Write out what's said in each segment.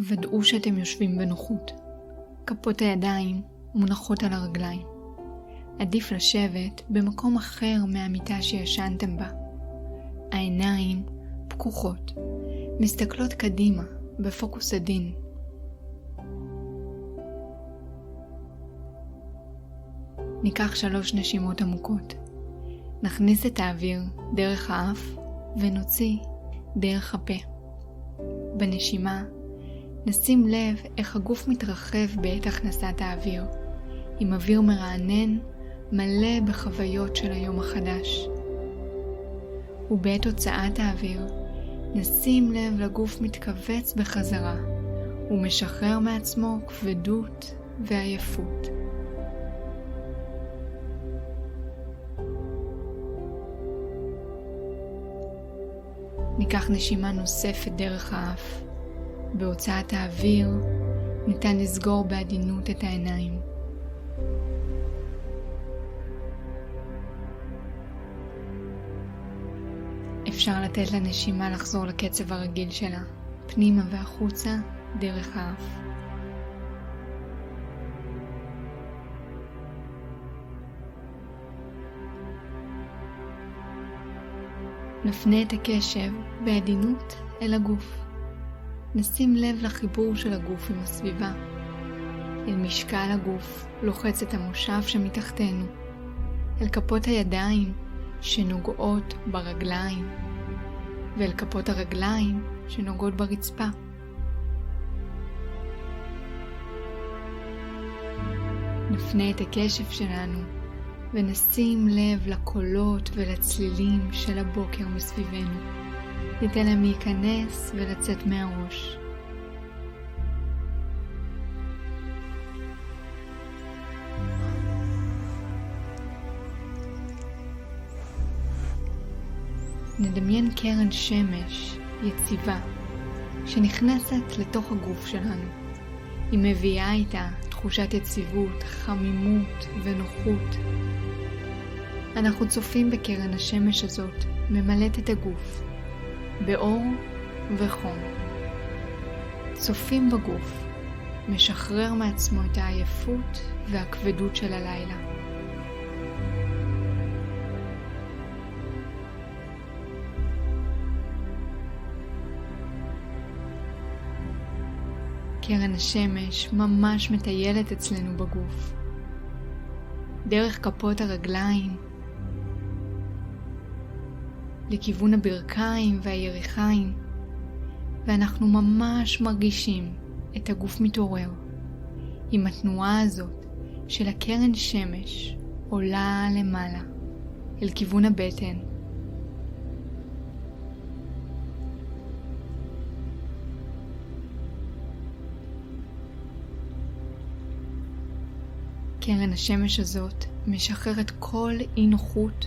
ודאו שאתם יושבים בנוחות. כפות הידיים מונחות על הרגליים. עדיף לשבת במקום אחר מהמיטה שישנתם בה. העיניים פקוחות, מסתכלות קדימה בפוקוס עדין. ניקח שלוש נשימות עמוקות. נכניס את האוויר דרך האף ונוציא דרך הפה. בנשימה נשים לב איך הגוף מתרחב בעת הכנסת האוויר, עם אוויר מרענן מלא בחוויות של היום החדש. ובעת הוצאת האוויר, נשים לב לגוף מתכווץ בחזרה ומשחרר מעצמו כבדות ועייפות. ניקח נשימה נוספת דרך האף. בהוצאת האוויר ניתן לסגור בעדינות את העיניים. אפשר לתת לנשימה לחזור לקצב הרגיל שלה, פנימה והחוצה דרך האף. נפנה את הקשב בעדינות אל הגוף. נשים לב לחיבור של הגוף עם הסביבה. אל משקל הגוף לוחץ את המושב שמתחתנו, אל כפות הידיים שנוגעות ברגליים, ואל כפות הרגליים שנוגעות ברצפה. נפנה את הקשב שלנו ונשים לב לקולות ולצלילים של הבוקר מסביבנו. ניתן להם להיכנס ולצאת מהראש. נדמיין קרן שמש יציבה שנכנסת לתוך הגוף שלנו. היא מביאה איתה תחושת יציבות, חמימות ונוחות. אנחנו צופים בקרן השמש הזאת, ממלאת את הגוף, באור וחום. צופים בגוף, משחרר מעצמו את העייפות והכבדות של הלילה. קרן השמש ממש מטיילת אצלנו בגוף. דרך כפות הרגליים, לכיוון הברכיים והירכיים, ואנחנו ממש מרגישים את הגוף מתעורר עם התנועה הזאת של הקרן שמש עולה למעלה אל כיוון הבטן. קרן השמש הזאת משחררת כל אי נוחות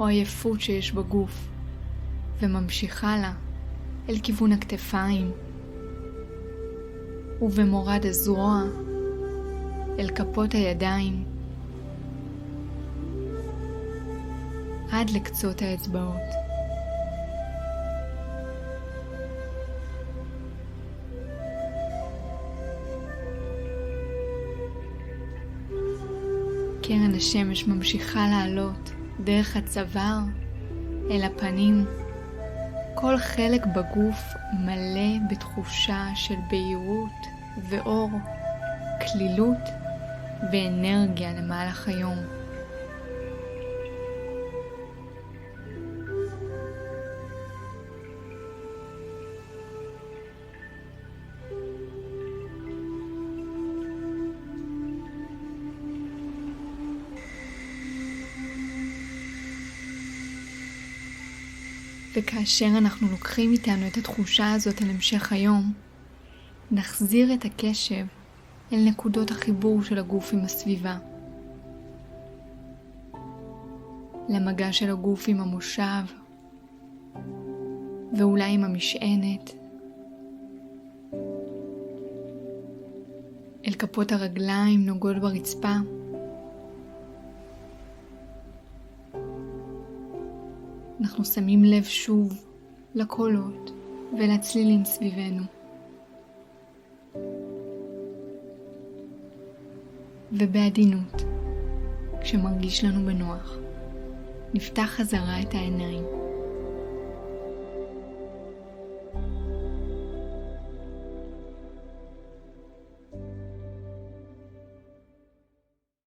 או עייפות שיש בגוף וממשיכה לה אל כיוון הכתפיים, ובמורד הזרוע אל כפות הידיים, עד לקצות האצבעות. קרן השמש ממשיכה לעלות דרך הצוואר אל הפנים. כל חלק בגוף מלא בתחושה של בהירות ואור, כלילות ואנרגיה למהלך היום. וכאשר אנחנו לוקחים איתנו את התחושה הזאת אל המשך היום, נחזיר את הקשב אל נקודות החיבור של הגוף עם הסביבה. למגע של הגוף עם המושב, ואולי עם המשענת, אל כפות הרגליים נוגעות ברצפה. אנחנו שמים לב שוב לקולות ולצלילים סביבנו. ובעדינות, כשמרגיש לנו בנוח, נפתח חזרה את העיניים.